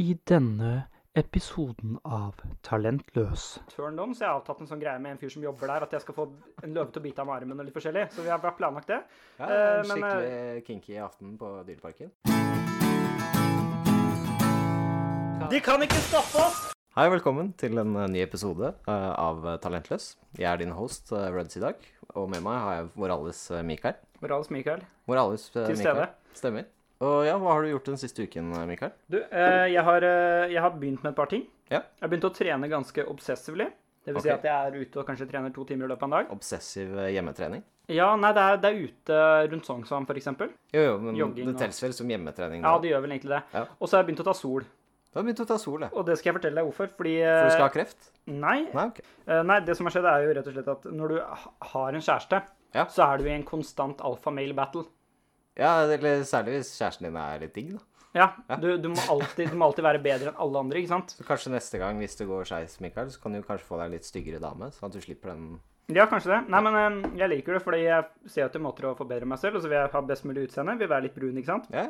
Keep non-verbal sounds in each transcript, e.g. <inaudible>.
I denne episoden av Talentløs Turn så jeg har avtalt en sånn greie med en fyr som jobber der, at jeg skal få en løve til å bite av meg armen og litt forskjellig. Så vi har bare planlagt det. Ja, Eh, en men, skikkelig kinky aften på Dyreparken. De kan ikke stoppe oss! Hei, velkommen til en eh, ny episode eh, av Talentløs. Jeg er din host, Reds, i dag. Og med meg har jeg vår alles uh, Mikael. Morales Mikael. Vår alles uh, Til Mikael. stede. Stemmer. Og ja, hva har du gjort den siste uken, Mikael? Du, eh, jeg, har, eh, jeg har begynt med et par ting. Ja. Jeg har begynt å trene ganske obsessively. Det vil si at jeg er ute og kanskje trener to timer i løpet av en dag. Obsessiv eh, hjemmetrening? Ja, nei, det er, det er ute rundt Sognsvann, eksempel. Jo, jo, men Jogging det teller vel som hjemmetrening? Ja, det gjør vel egentlig det. Ja. Og så har jeg begynt å ta sol. Du har begynt å ta sol, ja. Og det skal jeg fortelle deg hvorfor. Fordi For du skal ha kreft? Nei, Nei, ok. Eh, Nei, det som har skjedd er jo rett og slett at når du har en kjæreste, Ja. så er du i en konstant alfa-male battle. Ja, eller særlig hvis kjæresten din er litt digg, da. Ja, Du, du, må alltid, du må alltid være bedre enn alle andre, ikke sant? Så kanskje neste gang, hvis det går skeis, Mikael, så kan du kanskje få deg en litt styggere dame, sånn at du slipper den Ja, kanskje det. Nei, men eh, jeg liker det, fordi jeg ser etter måter å forbedre meg selv, og så vil jeg ha best mulig utseende, vil være litt brun, ikke sant? Ja,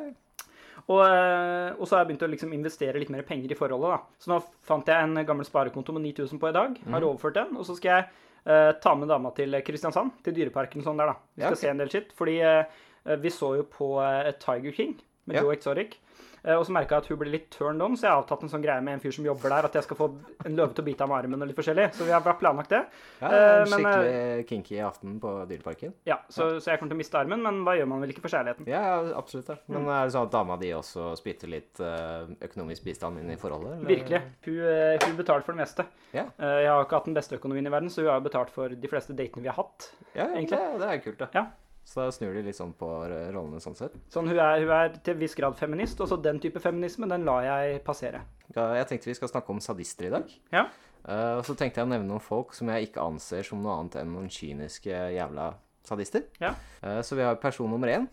Og, eh, og så har jeg begynt å liksom investere litt mer penger i forholdet, da. Så nå fant jeg en gammel sparekonto med 9000 på i dag, har overført den, og så skal jeg uh, ta med dama til Kristiansand, til Dyreparken og sånn der, da. Vi Ja, okay. se en del skitt, fordi eh, vi så jo på eh, Tiger King med Ja. Joe Exotic. Eh, Og så merka jeg at hun ble litt turned on, så jeg har avtalt en sånn greie med en fyr som jobber der, at jeg skal få en løve til å bite av meg armen og litt forskjellig. Så vi har planlagt det. ja Eh, en men, skikkelig kinky aften på Dyreparken. Ja, så, så jeg kommer til å miste armen, men hva gjør man vel ikke for kjærligheten? Ja, ja, absolutt. Ja. Men er det sånn at dama di også spytter litt eh, økonomisk bistand inn i forholdet? eller? Virkelig. Hun, eh, hun betaler for det meste. Ja. Eh, Jeg har ikke hatt den beste økonomien i verden, så hun har betalt for de fleste datene vi har hatt. Ja, ja egentlig. Det, det er kult, da. Ja. Så da snur de litt sånn på eh, rollene sånn sett. Sånn, hun er, hun er til en viss grad feminist, og så den type feminisme, den lar jeg passere. Ja, jeg tenkte vi skal snakke om sadister i dag. Ja. Uh, og så tenkte jeg å nevne noen folk som jeg ikke anser som noe annet enn noen kyniske jævla sadister. Ja. Uh, så vi har person nummer én.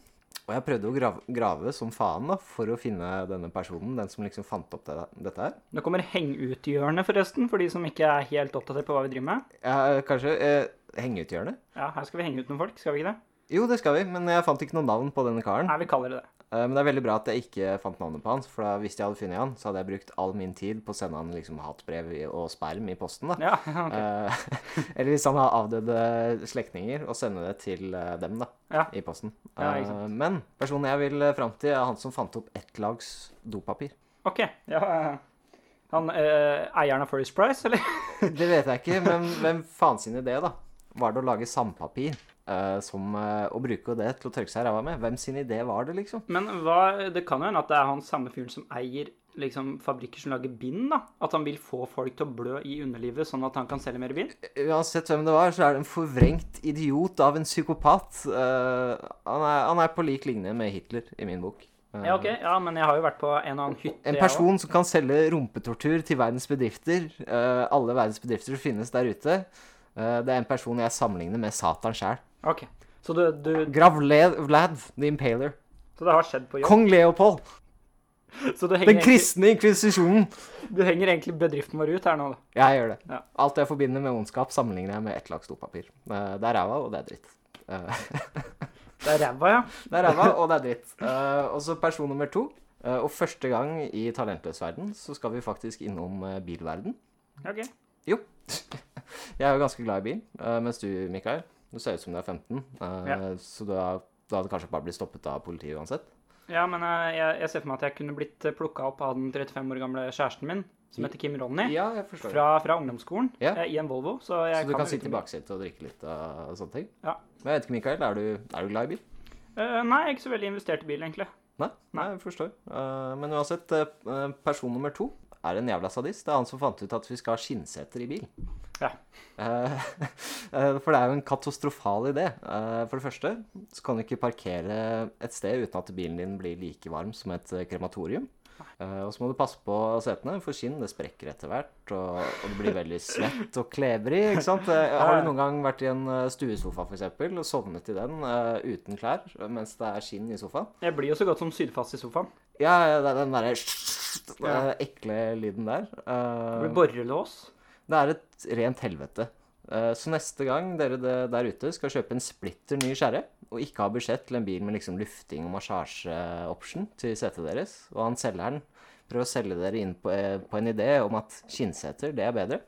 Og jeg prøvde å grave, grave som faen da, for å finne denne personen, den som liksom fant opp det, dette her. Nå kommer heng-ut-hjørnet, forresten, for de som ikke er helt oppdatert på hva vi driver med. Ja, kanskje eh, henge-ut-hjørnet? Ja, her skal vi henge ut noen folk, skal vi ikke det? Jo, det skal vi, men jeg fant ikke noe navn på denne karen. Nei, vi kaller det det. Eh, Men det er veldig bra at jeg ikke fant navnet på hans, for da, hvis jeg hadde funnet han, så hadde jeg brukt all min tid på å sende han liksom hatbrev og sperm i posten, da. Ja, <laughs> ok. Eh, <laughs> eller hvis han har avdøde slektninger, og sende det til eh, dem, da, Ja. i posten. Ja, ikke men personen jeg vil fram til, er han som fant opp ett lags dopapir. Ok, ja. Han eieren av First Price, eller? <laughs> Det vet jeg ikke, men hvem faen sin idé, da? Var det å lage sandpapir? Eh, som uh, Å bruke det til å tørke seg ræva med? Hvem sin idé var det, liksom? Men hva, det kan jo hende at det er han samme fyren som eier liksom, fabrikker som lager bind, da. At han vil få folk til å blø i underlivet, sånn at han kan selge mer bind. Uansett hvem det var, så er det en forvrengt idiot av en psykopat. Uh, han, er, han er på lik linje med Hitler i min bok. Eh, Ja, ok, ja, men jeg har jo vært på en eller annen hytte. En person som kan selge rumpetortur til verdens bedrifter. eh, alle verdens bedrifter som finnes der ute. Eh, det er en person jeg sammenligner med Satan sjæl. Ok, så, du, du, Grav Vlad, the Impaler. så det har skjedd på jobb. Kong Leopold. Så du henger, Den kristne inkvisisjonen. du henger egentlig bedriften vår ut her nå, da. Jeg gjør det. Ja. Alt jeg forbinder med ondskap, sammenligner jeg med ett lags dopapir. Eh, det er ræva, og det er dritt. Eh, <laughs> Det er ræva, ja. Det er ræva, og det er dritt. Eh, og så person nummer to. Og første gang i talentløs verden så skal vi faktisk innom bilverden. Ok. Jo. <laughs> jeg er jo ganske glad i bil, mens du, Mikael, du ser ut som du er 15. eh, Ja. Så har, du hadde kanskje bare blitt stoppet av politiet uansett. Ja, men eh, jeg, jeg ser for meg at jeg kunne blitt plukka opp av den 35 år gamle kjæresten min, som heter Kim Ronny, Ja, fra, fra ungdomsskolen, Ja. eh, i en Volvo. Så, så du kan kan sitte i baksetet og drikke litt av sånne ting? Ja. Men jeg vet ikke, Mikael, er du, er du glad i bil? Uh, nei, jeg er ikke så veldig investert i bil, egentlig. Nei, nei, jeg forstår. Uh, men uansett, uh, person nummer to er en jævla sadist. Det er han som fant ut at vi skal ha skinnseter i bil. Ja. Eh, <laughs> eh, for det er jo en katastrofal idé. Eh, for det første så kan du ikke parkere et sted uten at bilen din blir like varm som et krematorium. Og så må du passe på setene, for skinn det sprekker etter hvert, og, og det blir veldig svett og klebrig. ikke sant? Har du noen gang vært i en stuesofa for eksempel, og sovnet i den uh, uten klær mens det er skinn i sofaen? Jeg blir jo så godt som sydfast i sofaen. Ja, den derre Ja. ekle lyden der. Det blir Eh, borrelås. det er et rent helvete. Eh, Så neste gang dere der ute skal kjøpe en splitter ny skjære, og ikke ha budsjett til en bil med liksom lufting og massasjeoption til setet deres, og han selgeren prøver å selge dere inn på, eh, på en idé om at skinnseter, det er bedre.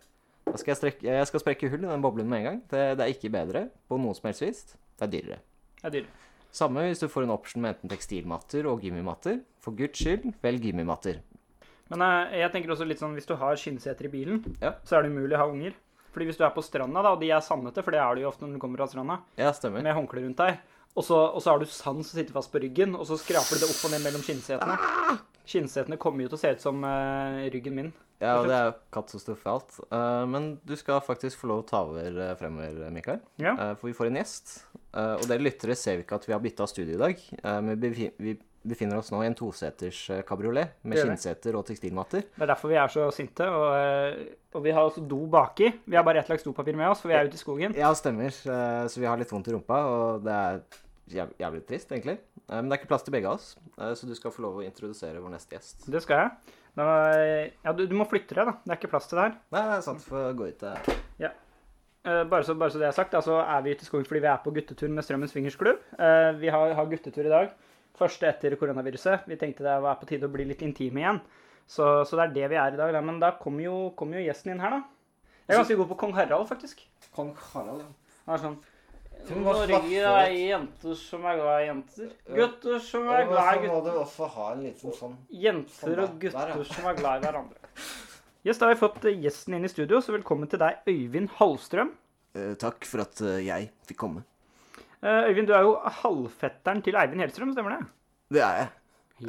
Da skal jeg, strekke, jeg skal sprekke hull i den boblen med en gang. Det, det er ikke bedre på noe som helst vis. Det er dyrere. Det er dyrere. Samme hvis du får en option med enten tekstilmatter og gummimatter. For guds skyld, velg gummimatter. Men eh, jeg tenker også litt sånn, hvis du har skinnseter i bilen, Ja. så er det umulig å ha unger. Fordi hvis du er på stranda, da, og de er sandete, for det er du jo ofte når du kommer fra stranda, Ja, stemmer. med håndkle rundt deg, og så, og så har du sand som sitter fast på ryggen, og så skraper du det opp og ned mellom skinnsetene. Skinnsetene kommer jo til å se ut som uh, ryggen min. Ja, og det er jo katastrofalt. Uh, men du skal faktisk få lov å ta over uh, fremover, Mikael. Ja. Eh, for vi får en gjest. Eh, og dere lyttere ser vi ikke at vi har bytta studio i dag. Eh, men vi vi befinner oss nå i en toseters eh, kabriolet med skinnseter og tekstilmatter. Det er derfor vi er så sinte. Og, eh, og vi har også do baki. Vi har bare ett lags dopapir med oss, for vi er ute i skogen. Ja, stemmer. Eh, så vi har litt vondt i rumpa, og det er jævlig trist, egentlig. Men det er ikke plass til begge av oss, så du skal få lov å introdusere vår neste gjest. Det skal jeg. Eh, ja, du, du må flytte deg, da. Det er ikke plass til det her. Nei, det er sant. Få gå ut eh. Eh, bare, så, bare så det er sagt, så er vi ute i skogen fordi vi er på guttetur med Strømmens Fingersklubb. Vi har, har guttetur i dag. Første etter koronaviruset. Vi tenkte det var på tide å bli litt intime igjen. Så, så det er det vi er i dag. Men da kommer jo, kom jo gjesten inn her, da. Jeg er ganske god på kong Harald, faktisk. Kong Harald, ja. Er sånn Norge er jenter som er glad i jenter. Gutter som er glad i gutter. du også ha en liten sånn Jenter og Sånn, gutter som er glad i hverandre. Yes, Da har vi fått eh, gjesten inn i studio, så velkommen til deg, Øyvind Hallstrøm. Eh, Takk for at eh, jeg fikk komme. Eh, Øyvind, du er jo halvfetteren til Eivind Hellstrøm, stemmer det? Det er jeg.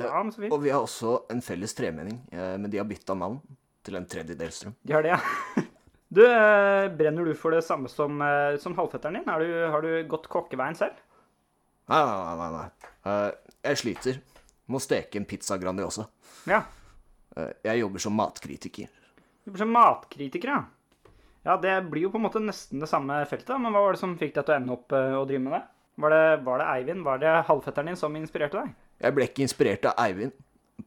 Ja, men så fint. Og vi har også en felles tremenning, eh, men de har bytta navn til en tredjedel strøm. De har det, ja. <laughs> Du, eh, brenner du for det samme som, eh, som halvfetteren din? Du, har du gått kokkeveien selv? Nei, nei, nei. nei. Eh, jeg sliter. Må steke en pizza Grandiosa. Ja. Eh, jeg jobber som matkritiker. Du jobber som matkritiker, ja. Ja, det blir jo på en måte nesten det samme feltet, men hva var det som fikk deg til å ende opp og å drive med det? Var det, var det Eivind, var det halvfetteren din som inspirerte deg? Jeg ble ikke inspirert av Eivind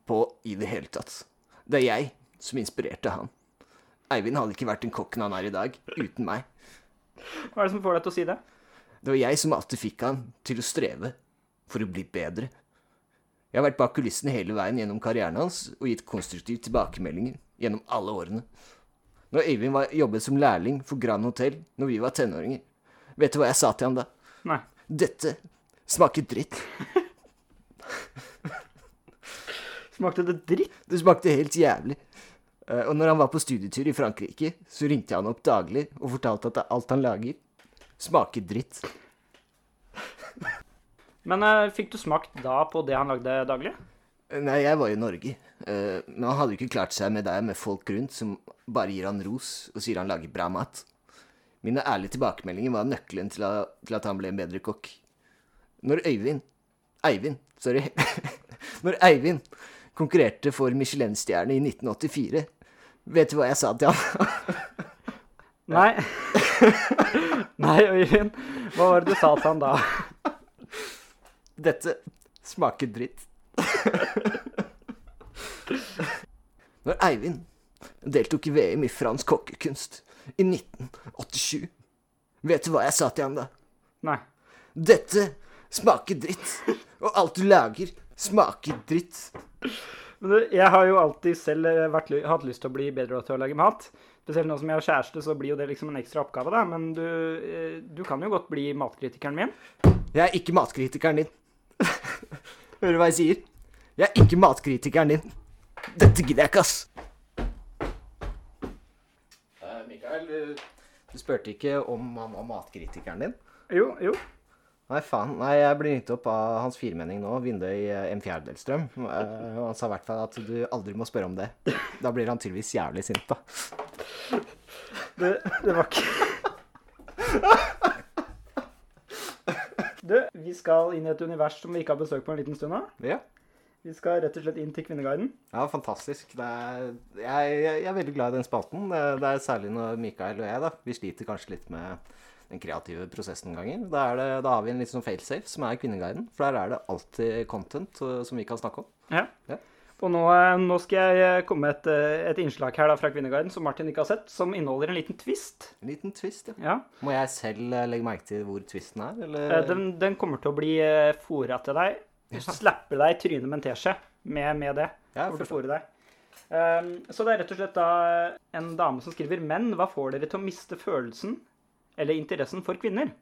på i det hele tatt. Det er jeg som inspirerte han. Eivind hadde ikke vært den kokken han er i dag, uten meg. Hva er det som får deg til å si det? Det var jeg som alltid fikk han til å streve for å bli bedre. Jeg har vært bak kulissene hele veien gjennom karrieren hans og gitt konstruktive tilbakemeldinger gjennom alle årene. Når Øyvind var, jobbet som lærling for Grand Hotel når vi var tenåringer, vet du hva jeg sa til han da? Nei. Dette smaker dritt. Smakte det dritt? Det smakte helt jævlig. Eh, Og når han var på studietur i Frankrike, så ringte jeg han opp daglig og fortalte at alt han lager, smaker dritt. Men eh, fikk du smakt da på det han lagde daglig? Nei, jeg var i Norge. Eh, Men han hadde jo ikke klart seg med deg med folk rundt som bare gir han ros og sier han lager bra mat. Mine ærlige tilbakemeldinger var nøkkelen til, å, til at han ble en bedre kokk. Når Øyvind Eivind, sorry. <laughs> Når Eivind konkurrerte for Michelin-stjerne i 1984, vet du hva jeg sa til han? <laughs> Nei. <laughs> Nei, Øyvind. Hva var det du sa til han da? Dette smaker dritt. Når Eivind deltok i VM i fransk kokkekunst i 1987, vet du hva jeg sa til han da? Nei. Dette smaker dritt. Og alt du lager, smaker dritt. Men du, jeg har jo alltid selv eh, vært, hatt lyst til å bli bedre til å lage mat. Spesielt nå som jeg har kjæreste, så blir jo det liksom en ekstra oppgave, da. Men du, eh, du kan jo godt bli matkritikeren min. Jeg er ikke matkritikeren din. <laughs> Hører du hva jeg sier? Jeg er ikke matkritikeren din. Dette gidder jeg ikke, ass. Mikael, du, du spurte ikke om han var matkritikeren din? Jo, jo. Nei, faen. Nei, jeg blir ringt opp av hans firmenning nå, Vindøy eh, en fjerdedelsstrøm. Eh, han sa i hvert fall at du aldri må spørre om det. Da blir han tydeligvis jævlig sint, da. Det, det var ikke Du, vi skal inn i et univers som vi ikke har besøkt på en liten stund nå. Ja. Vi skal rett og slett inn til Kvinneguiden. Ja, fantastisk. Det er, jeg, jeg er veldig glad i den spalten. Det, det er særlig når Mikael og jeg da, vi sliter kanskje litt med den kreative prosessen noen ganger. Da, er det, da har vi en litt sånn failsafe, som er Kvinneguiden. For der er det alltid content uh, som vi kan snakke om. Ja. Ja. Og nå, eh, nå skal jeg eh, komme med et, eh, et innslag her da fra Kvinneguiden som Martin ikke har sett, som inneholder en liten twist. En liten twist, ja. Ja. Må jeg selv legge merke til hvor twisten er, eller? Eh, Den, den kommer til å bli fora til deg. Du slapper deg i trynet med en teskje med, med det. Ja, til å deg. Um, så det er rett og slett da en dame som skriver Men hva får dere til å miste følelsen eller interessen for kvinner?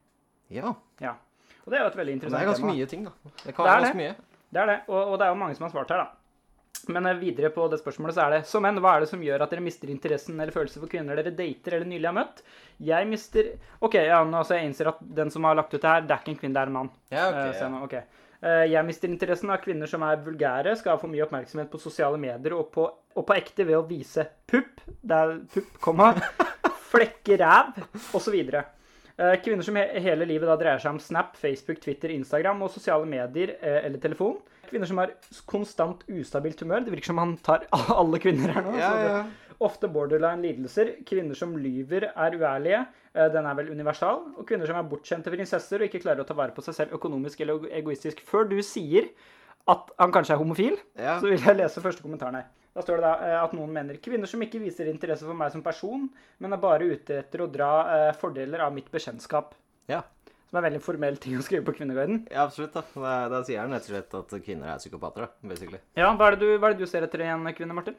Ja. Ja. Og det er jo et veldig interessant tema. det er ganske tema. mye ting, da. Det Det kan være er det. mye. Det er det, og, og det er jo mange som har svart her, da. Men eh, videre på det spørsmålet så er det Så menn, hva er det som gjør at dere mister interessen eller følelser for kvinner dere dater eller nylig har møtt? Jeg mister OK, ja, nå så jeg innser at den som har lagt ut det her, det er ikke en kvinne, det er en mann. Ja, ok. så, Ja. nå, ok. Eh, Jeg mister interessen av kvinner som er vulgære, skal ha for mye oppmerksomhet på sosiale medier og på, og på ekte ved å vise pupp, det er pupp, komma, <laughs> flekke ræv, osv. Kvinner som he hele livet da dreier seg om Snap, Facebook, Twitter, Instagram og sosiale medier eh, eller telefon. Kvinner som har konstant ustabilt humør. Det virker som han tar <laughs> alle kvinner her nå. Ja, ja. Ofte borderline-lidelser. Kvinner som lyver, er uærlige. Eh, Den er vel universal. Og kvinner som er bortskjemte prinsesser og ikke klarer å ta vare på seg selv økonomisk eller egoistisk. Før du sier at han kanskje er homofil, Ja. så vil jeg lese første kommentaren her. Da står det da eh, at noen mener kvinner som ikke viser interesse for meg som person, men er bare ute etter å dra eh, fordeler av mitt bekjentskap. Ja. Som er en veldig formell ting å skrive på Kvinneguiden. ja, absolutt. Da Da, da sier han rett og slett at kvinner er psykopater, da, basically. Ja, hva er, det du, hva er det du ser etter i en kvinne, Martin?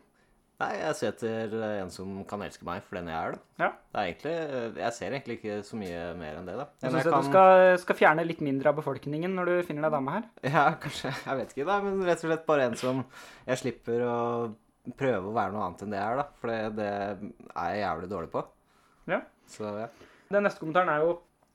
Nei, jeg ser etter eh, en som kan elske meg for den jeg er, da. Ja. Det er egentlig, eh, Jeg ser egentlig ikke så mye mer enn det, da. Jeg Men syns du skal, skal fjerne litt mindre av befolkningen når du finner deg dame her. Ja, kanskje. Jeg vet ikke. Nei, men rett og slett bare en som jeg slipper å prøve å være noe annet enn det jeg er, da. For det, det er jeg jævlig dårlig på. Ja. Så ja. Den neste kommentaren er jo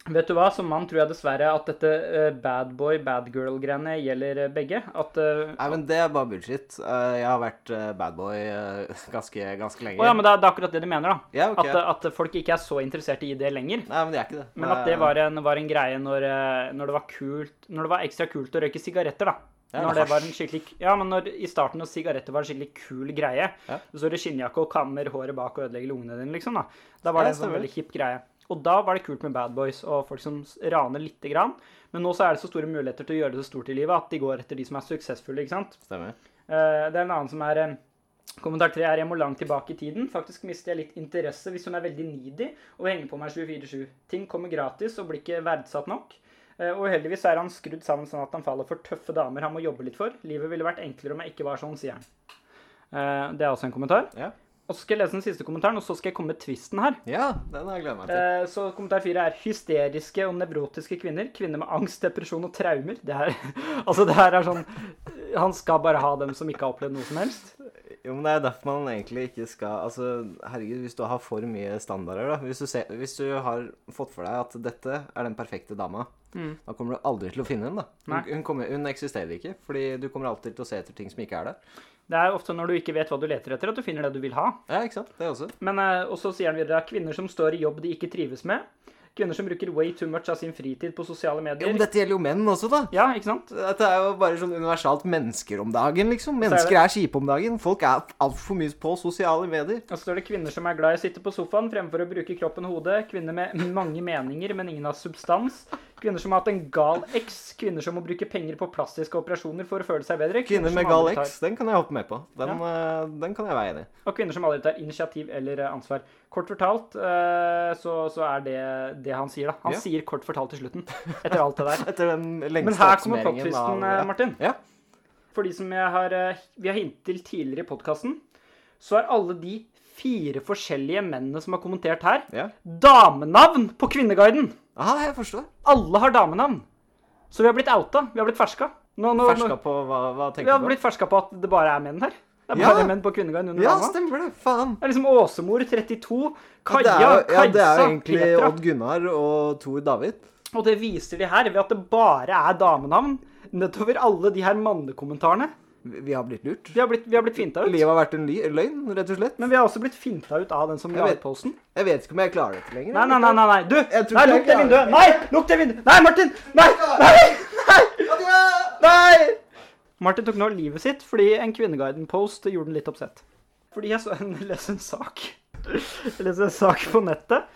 Vet du hva, som mann tror jeg dessverre at dette uh, bad boy, bad girl-greiene gjelder eh, begge. At uh, Nei, men det er bare bullshit. Uh, Jeg har vært bad boy <laughs> ganske, ganske lenge. Å ja, men det er, det er akkurat det de mener, da. Ja, okay. At, at folk ikke er så interessert i det lenger. Nei, men det er ikke det. Men at det var en, var en greie når, når, det var kult, når det var ekstra kult å røyke sigaretter, da. Ja, når det var en skikkelig, ja, men når i starten når sigaretter var en skikkelig kul greie, Ja. så står det skinnjakke og kammer håret bak og ødelegger lungene dine, liksom. Da Da var det en sånn veldig hipp greie. Og da var det kult med bad boys og folk som raner lite grann. Men nå så er det så store muligheter til å gjøre det så stort i livet at de går etter de som er suksessfulle, ikke sant. Stemmer. Uh, Det er en annen som er eh, Kommentar tre er jeg må langt tilbake i tiden. Faktisk mister jeg litt interesse hvis hun er veldig needy og henger på meg 24-7. Ting kommer gratis og blir ikke verdsatt nok. Eh, Og uheldigvis er han skrudd sammen sånn at han faller for tøffe damer han må jobbe litt for. Livet ville vært enklere om jeg ikke var sånn, sier han. Det er også en kommentar. Ja. Og så skal jeg lese den siste kommentaren, og så skal jeg komme med tvisten her. Ja, den har jeg gledet meg til. Eh, Så kommentar fire er hysteriske og nevrotiske kvinner. Kvinner med angst, depresjon og traumer. Det her, <laughs> altså det her er sånn Han skal bare ha dem som ikke har opplevd noe som helst. Jo, men det er derfor man egentlig ikke skal Altså, herregud, hvis du har for mye standarder, da Hvis du, ser, hvis du har fått for deg at dette er den perfekte dama, da kommer du aldri til å finne henne, da. Mm. Hun, hun, kommer, hun eksisterer ikke, fordi du kommer alltid til å se etter ting som ikke er der. Det er ofte når du ikke vet hva du leter etter, at du finner det du vil ha. Ja, ikke sant? Det også. Men også Og sier han videre at kvinner som står i jobb de ikke trives med. Kvinner som bruker way too much av sin fritid på sosiale Jo, Ja, men dette gjelder jo menn også, da. Ja, ikke sant? Dette er jo bare sånn universalt mennesker om dagen, liksom. er Mennesker er kjipe om dagen. Folk er altfor mye på sosiale medier. Og så står det kvinner som er glad i å sitte på sofaen fremfor å bruke kroppen og hodet. Kvinner med mange meninger, men ingen har substans. Kvinner som har hatt en gal eks. Kvinner som må bruke penger på plastiske operasjoner for å føle seg bedre. Kvinner kvinner med gal tar- X, den kan jeg hoppe med på. Den, eh, den kan jeg være enig i. Og kvinner som aldri tar initiativ eller eh, ansvar. Kort fortalt uh, så, så er det det han sier, da. Han Ja. sier kort fortalt til slutten. Etter alt det der. <laughs> Etter den lengste Men her kommer av- eh, Martin. Ja. For de som jeg har, vi har hintet til tidligere i podkasten, så er alle de fire forskjellige mennene som har kommentert her, ja. damenavn på Kvinneguiden! Aha, jeg forstår. Alle har damenavn. Så vi har blitt outa. Vi har blitt ferska. Nå, nå, Ferska nå, på hva, hva vi tenker har du på? blitt ferska på at det bare er menn her. Det er Ja. bare menn på Kvinneguiden under Ja, dama. stemmer det. Faen. Det er liksom Åsemor 32, Ja, Kaja, det er, jo- ja, det er Kajsa, jo egentlig Petra. Odd Gunnar og Tor David. Og det viser de her ved at det bare er damenavn nedover alle de her mannekommentarene. Vi har blitt lurt. Vi har blitt, vi har blitt finta ut. Livet har vært en løgn, rett og slett. Men vi har også blitt finta ut av den som la ut posten. Jeg vet ikke om jeg klarer dette lenger. Nei, nei, nei, nei, nei. Du! Nei, lukk det vinduet! Nei! Lukk det vinduet! Nei, Martin! Nei! Nei! Nei! Nei! Martin tok nå livet sitt fordi en Kvinneguiden-post gjorde den litt oppsett. Fordi jeg så en, <laughs> leste en sak Jeg leste en sak på nettet,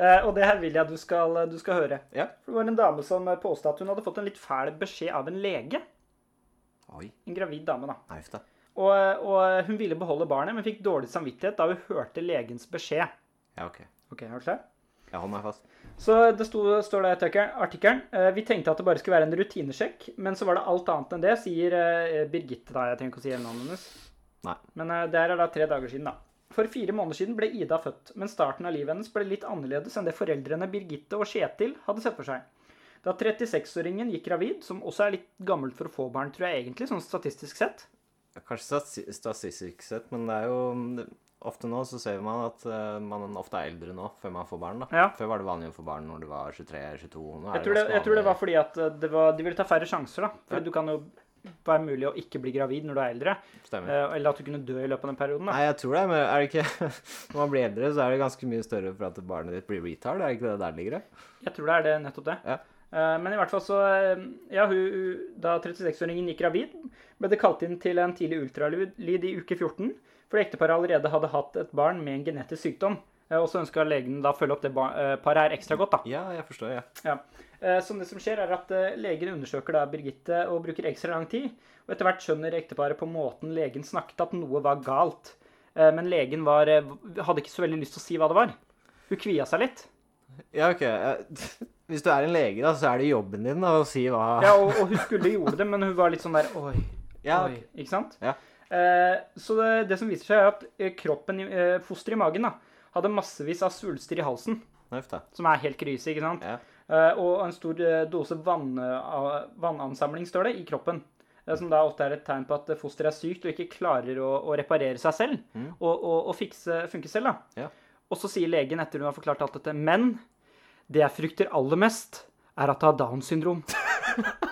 Uh, og det her vil jeg du skal, du skal høre. Ja. Det var en dame som påstod at hun hadde fått en litt fæl beskjed av en lege. Oi. En gravid dame, da. Nei. Og, og hun ville beholde barnet, men fikk dårlig samvittighet da hun hørte legens beskjed. Ja, OK. Ok, er du klar? Jeg holder meg fast. Så det sto, står det i artikkelen- eh, Vi tenkte at det bare skulle være en rutinesjekk, men så var det alt annet enn det, sier eh, Birgitte, da. Jeg trenger ikke å si navnet hennes. Nei. Men eh, det her er da tre dager siden, da. For fire måneder siden ble Ida født, men starten av livet hennes ble litt annerledes enn det foreldrene Birgitte og Kjetil hadde sett for seg. Da 36-åringen gikk gravid, som også er litt gammelt for å få barn, tror jeg egentlig, sånn statistisk sett. Kanskje statistisk sett, men det er jo Ofte nå så ser man at eh, man ofte er eldre nå før man får barn. da. Ja. Før var det vanlig å få barn når du var 23-22. Nå er Jeg tror, det, jeg tror det var fordi at eh, det var, de ville ta færre sjanser, da. For Ja. du kan jo være mulig å ikke bli gravid når du er eldre. Stemmer. eh, Eller at du kunne dø i løpet av den perioden. da. Nei, jeg tror det, men er det ikke <laughs> Når man blir eldre, så er det ganske mye større for at barnet ditt blir retard. Er det ikke det der ligger? Jeg tror det er det, nettopp det. Ja. Eh, Men i hvert fall så eh, Ja, hun, da 36-åringen gikk gravid, ble det kalt inn til en tidlig ultralyd i uke 14, fordi ekteparet allerede hadde hatt et barn med en genetisk sykdom. Eh, Og så ønska legen da følge opp det paret her ekstra godt, da. Ja, jeg forstår, ja. Ja. Så det som skjer, er at legen undersøker da Birgitte og bruker ekstra lang tid. Og etter hvert skjønner ekteparet på måten legen snakket at noe var galt. Men legen var, hadde ikke så veldig lyst til å si hva det var. Hun kvia seg litt. Ja, ok. <laughs> Hvis du er en lege, da, så er det jobben din da, å si hva Ja, og, og hun skulle gjorde det, men hun var litt sånn der Oi. Ja, oi. Ikke sant? Ja. Eh, så det, det som viser seg, er at eh, kroppen, eh, fosteret i magen, da, hadde massevis av svulster i halsen. Nøff. Som er helt krise, ikke sant? Ja. Eh, og en stor eh, dose vann, eh, vannansamling, står det, i kroppen. Som da ofte er et tegn på at fosteret er sykt og ikke klarer å, å reparere seg selv. Mm. Og, og, og fikse, funke selv, da. Ja. Og så sier legen etter hun har forklart alt dette, men det jeg frykter aller mest, er at det har Downs syndrom. <laughs>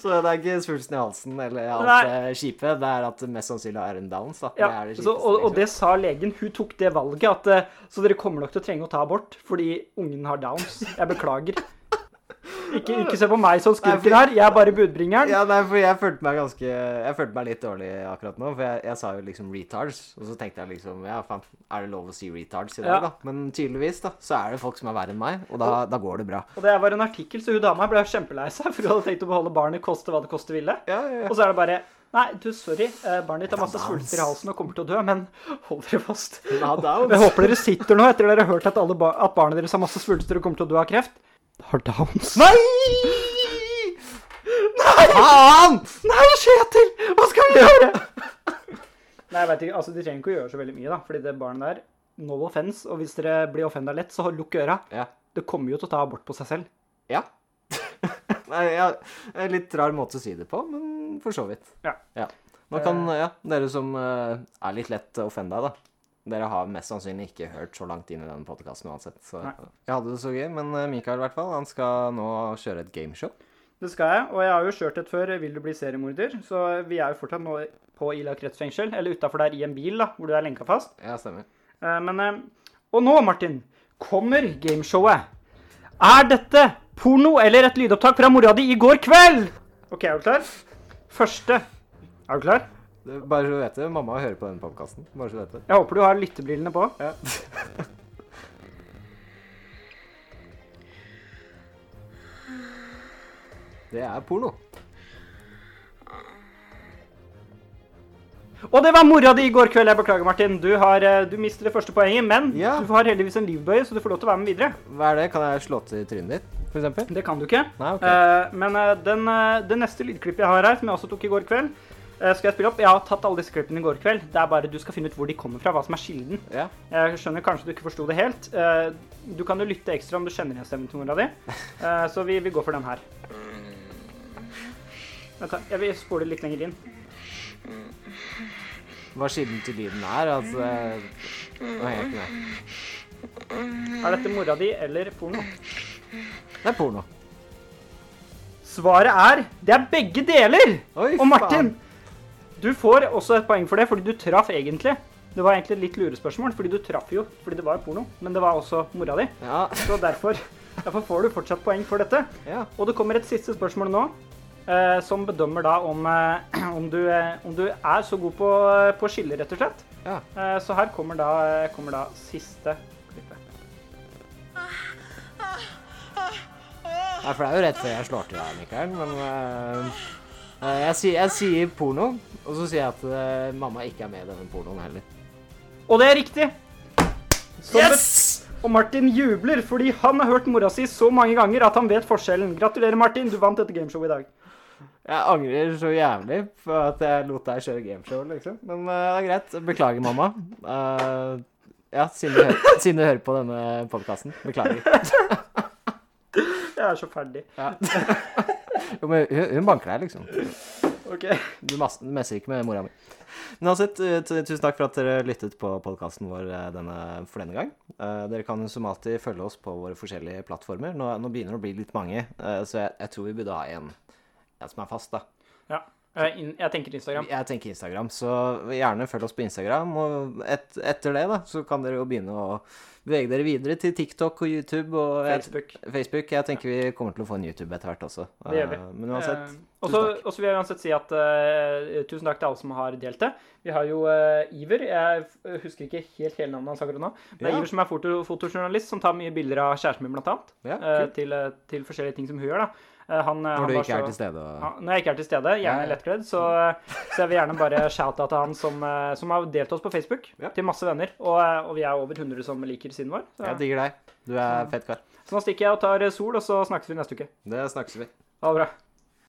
Så det er ikke svulsten i halsen eller alt det kjipe, det er at det mest sannsynlig er en downs, da. Ja, det er det så, og, og liksom. det sa legen. Hun tok det valget. At, eh, så dere kommer nok til å trenge å ta abort fordi ungen har downs. Jeg beklager. Ikke, ikke se på meg som skurken her. Jeg er bare budbringeren. Ja, nei, for jeg følte meg ganske Jeg følte meg litt dårlig akkurat nå, for jeg, jeg sa jo liksom retards, og så tenkte jeg liksom Ja, faen, er det lov å si retards i dag, Ja. da? Men tydeligvis, da, så er det folk som er verre enn meg, og da, da går det bra. Og det var en artikkel, så hun dama ble kjempelei seg, for hun hadde tenkt å beholde barnet koste hva det koste ville. Ja, ja, Og så er det bare Nei, du, sorry. eh, Barnet ditt har masse svulster i halsen og kommer til å dø, men hold dere fast. Jeg håper dere sitter nå etter dere har hørt at, alle ba at barnet deres har masse svulster og kommer til å dø av kreft. Har downs. Nei! Nei! Faen! Nei, Kjetil! Hva skal vi gjøre? Nei, jeg vet ikke. Altså, De trenger ikke å gjøre så veldig mye, da. Fordi det barnet der No offense. Og hvis dere blir offenda lett, så lukk øra. Ja. Det kommer jo til å ta abort på seg selv. Ja. <laughs> Nei, ja, litt rar måte å si det på, men for så vidt. Ja. Man kan, ja, Dere som eh, er litt lett offenda, da. Dere har mest sannsynlig ikke hørt så langt inn i denne podkasten uansett. Så Nei. jeg hadde det så gøy. Men eh, Mikael i hvert fall, han skal nå kjøre et gameshow. Det skal jeg. Og jeg har jo kjørt et før. Vil du bli seriemorder? Så vi er jo fortsatt nå på Ila kretsfengsel. Eller utafor der i en bil, da, hvor du er lenka fast. Ja, stemmer. Eh, Men eh, Og nå, Martin, kommer gameshowet. Er dette porno eller et lydopptak fra mora di i går kveld? OK, er du klar? Første. Er du klar? Det, bare så du vet det, mamma hører på denne podkasten. Bare så du vet det. Jeg håper du har lyttebrillene på. Ja. det er porno. Og det var mora di i går kveld. Jeg beklager, Martin. Du, har, eh, du mister det første poenget, men Ja. du har heldigvis en livbøye, så du får lov til å være med videre. Hva er det? Kan jeg slå til trynet ditt, for eksempel? Det kan du ikke. Nei, okay. uh, men uh, den, uh, det neste lydklippet jeg har her, som jeg også tok i går kveld, skal jeg spille opp. Jeg har tatt alle disse klippene i går kveld. Det er bare du skal finne ut hvor de kommer fra, hva som er kilden. Ja. Jeg skjønner kanskje du ikke forsto det helt. Eh, du kan jo lytte ekstra om du kjenner igjen stemmen til mora di. <laughs> Eh, så vi, vi går for den her. Da. Jeg vil spole litt lenger inn. Hva kilden til lyden er? Altså eh, Nå henger jeg ikke med. Er dette mora di eller porno? Det er porno. Svaret er det er begge deler! Oi, Og Martin, faen. Du får også et poeng for det, fordi du traff egentlig. Det var egentlig et litt lurespørsmål, fordi du traff jo fordi det var porno, men det var også mora di. Ja. <laughs> Så derfor, derfor får du fortsatt poeng for dette. ja. Og det kommer et siste spørsmål nå, eh, som bedømmer da om, eh, <clears throat> om, du, eh, om du er så god på, på skille, rett og slett. ja. Eh, så her kommer da, kommer da siste klippet. Nei, for det er jo rett før jeg slår til deg, Mikael, men eh, eh, jeg, sier, jeg sier porno, og så sier jeg at eh, mamma ikke er med i denne pornoen heller. Og det er riktig! Som yes! Og Martin jubler fordi han har hørt mora si så mange ganger at han vet forskjellen. Gratulerer, Martin. Du vant dette gameshowet i dag. Jeg angrer så jævlig på at jeg lot deg kjøre gameshow, liksom. Men det uh, er greit. Beklager, mamma. Uh, ja, siden du, hører, <laughs> siden du hører på denne podkasten. Beklager. <laughs> Jeg er så ferdig. Ja. <laughs> Jo, men hun, hun banker deg, liksom. OK. Du mas- messer ikke med mora mi. Men uansett, eh, tu- tusen takk for at dere lyttet på podkasten vår eh, denne, for denne gang. Eh, dere kan som alltid følge oss på våre forskjellige plattformer. Nå, nå begynner det å bli litt mange, eh, så jeg, jeg tror vi burde ha en, en som er fast, da. Ja. Eh, Jeg tenker Instagram. Jeg tenker Instagram, så gjerne følg oss på Instagram. Og et, etter det, da, så kan dere jo begynne å bevege dere videre til TikTok og YouTube og jeg- Facebook. Facebook. Jeg tenker vi kommer til å få en YouTube etter hvert også. Det gjør vi. Eh, Men uansett, Eh, tusen takk. og så vil jeg uansett si at uh, tusen takk til alle som har delt det. Vi har jo uh, Iver. Jeg husker ikke helt hele navnet hans akkurat nå. Men det er Ja. Iver som er foto, fotojournalist, som tar mye bilder av kjæresten min, blant annet. Ja, cool. uh, til, til forskjellige ting som hun gjør, da. Eh, Han, eh, Når du ikke er til stede. Han, når jeg ikke er til stede, gjerne lettkledd, så, så jeg vil gjerne bare <laughs> shout-out til han som, eh, som har delt oss på Facebook Ja. til masse venner. Og, og vi er over 100 som liker siden vår. Så, Jeg digger deg. Du er fett kar. så nå stikker jeg og tar sol, og så snakkes vi neste uke. Det snakkes vi. Ha det bra.